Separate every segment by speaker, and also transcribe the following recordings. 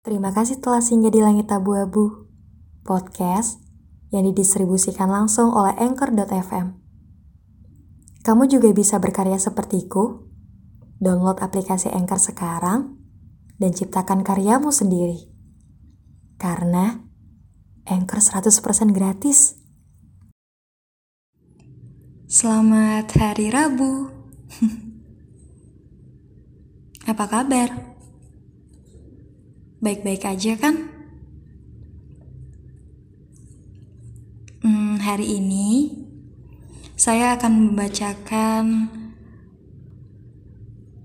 Speaker 1: Terima kasih telah singgah di Langit Abu-Abu, podcast yang didistribusikan langsung oleh Anchor.fm. Kamu juga bisa berkarya sepertiku, download aplikasi Anchor sekarang, dan ciptakan karyamu sendiri. Karena Anchor 100% gratis. Selamat hari Rabu. Apa kabar? Baik-baik aja kan? Hmm, hari ini saya akan membacakan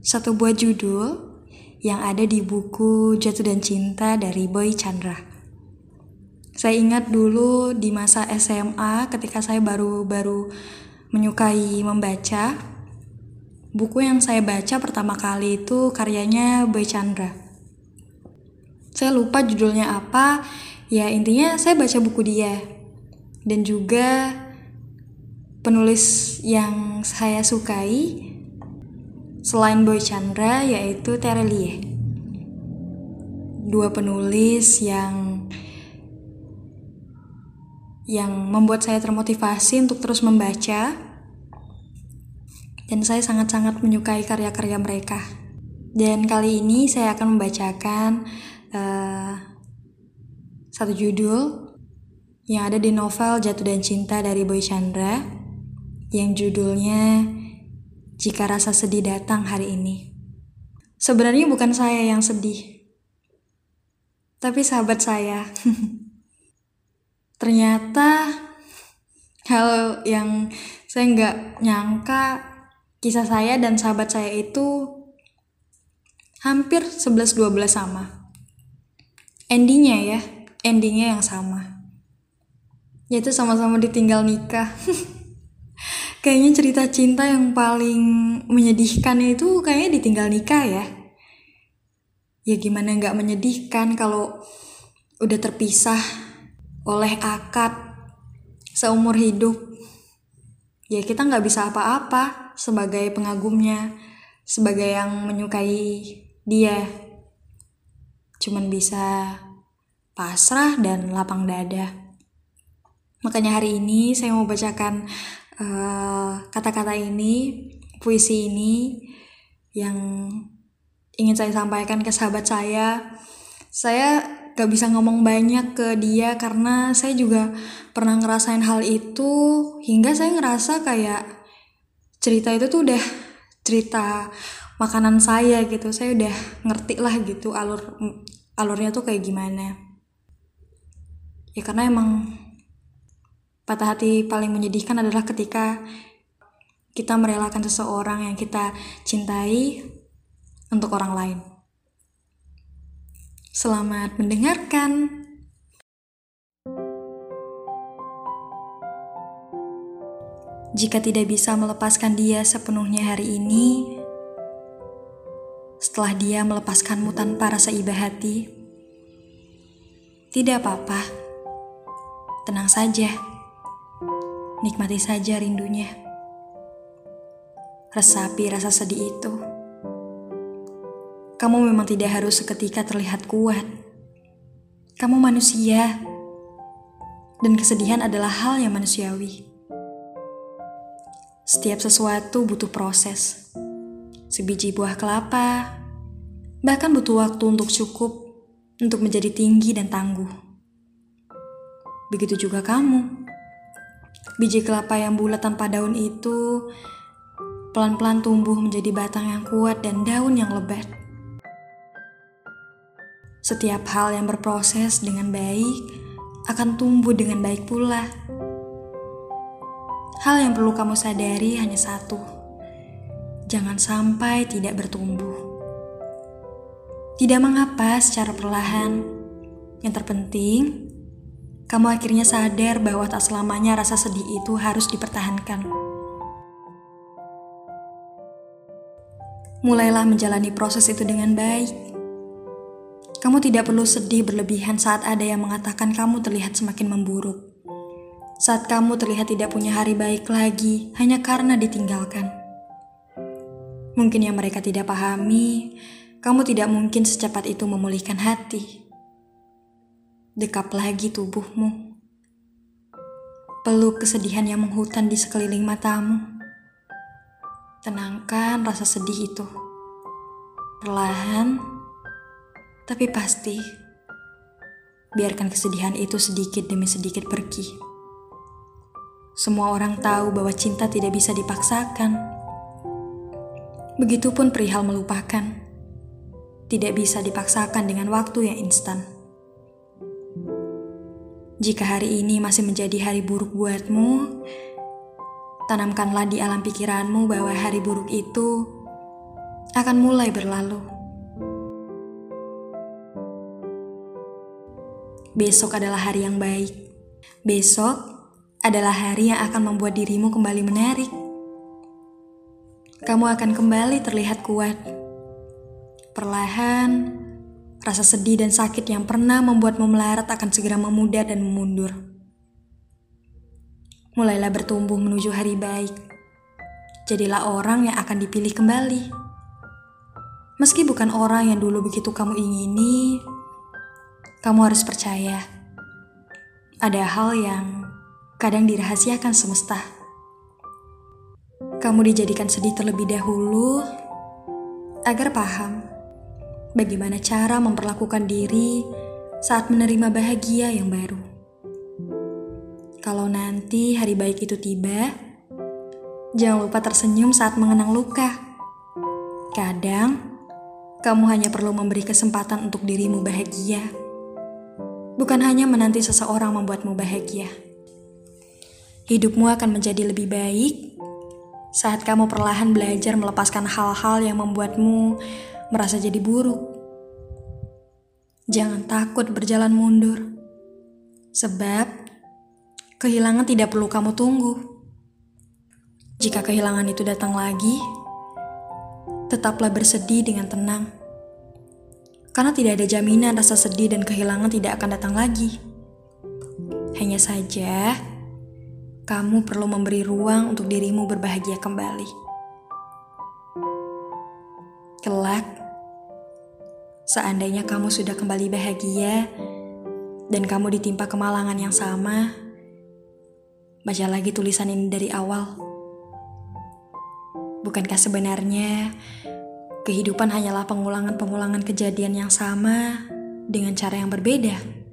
Speaker 1: satu buah judul yang ada di buku Jatuh dan Cinta dari Boy Chandra. Saya ingat dulu di masa SMA ketika saya baru-baru menyukai membaca, buku yang saya baca pertama kali itu karyanya Boy Chandra saya lupa judulnya apa. Ya intinya saya baca buku dia. Dan juga penulis yang saya sukai selain Boy Chandra yaitu Terelie dua penulis yang yang membuat saya termotivasi untuk terus membaca. Dan saya sangat-sangat menyukai karya-karya mereka. Dan kali ini saya akan membacakan uh, satu judul yang ada di novel Jatuh dan Cinta dari Boy Chandra yang judulnya Jika Rasa Sedih Datang Hari Ini. Sebenarnya bukan saya yang sedih, tapi sahabat saya. Ternyata hal yang saya nggak nyangka kisah saya dan sahabat saya itu hampir 11-12 sama endingnya ya endingnya yang sama. Yaitu sama-sama ditinggal nikah. Kayaknya cerita cinta yang paling menyedihkan itu kayaknya ditinggal nikah ya. Ya gimana nggak menyedihkan kalau udah terpisah oleh akad seumur hidup. Ya kita nggak bisa apa-apa sebagai pengagumnya sebagai yang menyukai dia cuman bisa pasrah dan lapang dada. Makanya hari ini saya mau bacakan eh, kata-kata uh, ini, puisi ini yang ingin saya sampaikan ke sahabat saya. Saya gak bisa ngomong banyak ke dia karena saya juga pernah ngerasain hal itu hingga saya ngerasa kayak cerita itu tuh udah cerita makanan saya gitu. Saya udah ngerti lah gitu alur alurnya tuh kayak gimana ya karena emang patah hati paling menyedihkan adalah ketika kita merelakan seseorang yang kita cintai untuk orang lain. Selamat mendengarkan. Jika tidak bisa melepaskan dia sepenuhnya hari ini, setelah dia melepaskanmu tanpa rasa iba hati. Tidak apa-apa, tenang saja, nikmati saja rindunya. Resapi rasa sedih itu. Kamu memang tidak harus seketika terlihat kuat. Kamu manusia, dan kesedihan adalah hal yang manusiawi. Setiap sesuatu butuh proses sebiji buah kelapa, bahkan butuh waktu untuk cukup untuk menjadi tinggi dan tangguh. Begitu juga kamu. Biji kelapa yang bulat tanpa daun itu pelan-pelan tumbuh menjadi batang yang kuat dan daun yang lebat. Setiap hal yang berproses dengan baik akan tumbuh dengan baik pula. Hal yang perlu kamu sadari hanya satu jangan sampai tidak bertumbuh. Tidak mengapa secara perlahan, yang terpenting kamu akhirnya sadar bahwa tak selamanya rasa sedih itu harus dipertahankan. Mulailah menjalani proses itu dengan baik. Kamu tidak perlu sedih berlebihan saat ada yang mengatakan kamu terlihat semakin memburuk. Saat kamu terlihat tidak punya hari baik lagi hanya karena ditinggalkan. Mungkin yang mereka tidak pahami, kamu tidak mungkin secepat itu memulihkan hati. Dekap lagi tubuhmu. Peluk kesedihan yang menghutan di sekeliling matamu. Tenangkan rasa sedih itu. Perlahan, tapi pasti. Biarkan kesedihan itu sedikit demi sedikit pergi. Semua orang tahu bahwa cinta tidak bisa dipaksakan. Begitupun perihal melupakan. Tidak bisa dipaksakan dengan waktu yang instan. Jika hari ini masih menjadi hari buruk buatmu, tanamkanlah di alam pikiranmu bahwa hari buruk itu akan mulai berlalu. Besok adalah hari yang baik. Besok adalah hari yang akan membuat dirimu kembali menarik. Kamu akan kembali terlihat kuat. Perlahan, Rasa sedih dan sakit yang pernah membuatmu melarat akan segera memudar dan memundur. Mulailah bertumbuh menuju hari baik. Jadilah orang yang akan dipilih kembali. Meski bukan orang yang dulu begitu kamu ingini, kamu harus percaya. Ada hal yang kadang dirahasiakan semesta. Kamu dijadikan sedih terlebih dahulu agar paham bagaimana cara memperlakukan diri saat menerima bahagia yang baru. Kalau nanti hari baik itu tiba, jangan lupa tersenyum saat mengenang luka. Kadang, kamu hanya perlu memberi kesempatan untuk dirimu bahagia, bukan hanya menanti seseorang membuatmu bahagia. Hidupmu akan menjadi lebih baik saat kamu perlahan belajar melepaskan hal-hal yang membuatmu merasa jadi buruk. Jangan takut berjalan mundur, sebab kehilangan tidak perlu kamu tunggu. Jika kehilangan itu datang lagi, tetaplah bersedih dengan tenang, karena tidak ada jaminan rasa sedih dan kehilangan tidak akan datang lagi. Hanya saja, kamu perlu memberi ruang untuk dirimu berbahagia kembali. Kelak, seandainya kamu sudah kembali bahagia dan kamu ditimpa kemalangan yang sama, baca lagi tulisan ini dari awal. Bukankah sebenarnya kehidupan hanyalah pengulangan-pengulangan kejadian yang sama dengan cara yang berbeda?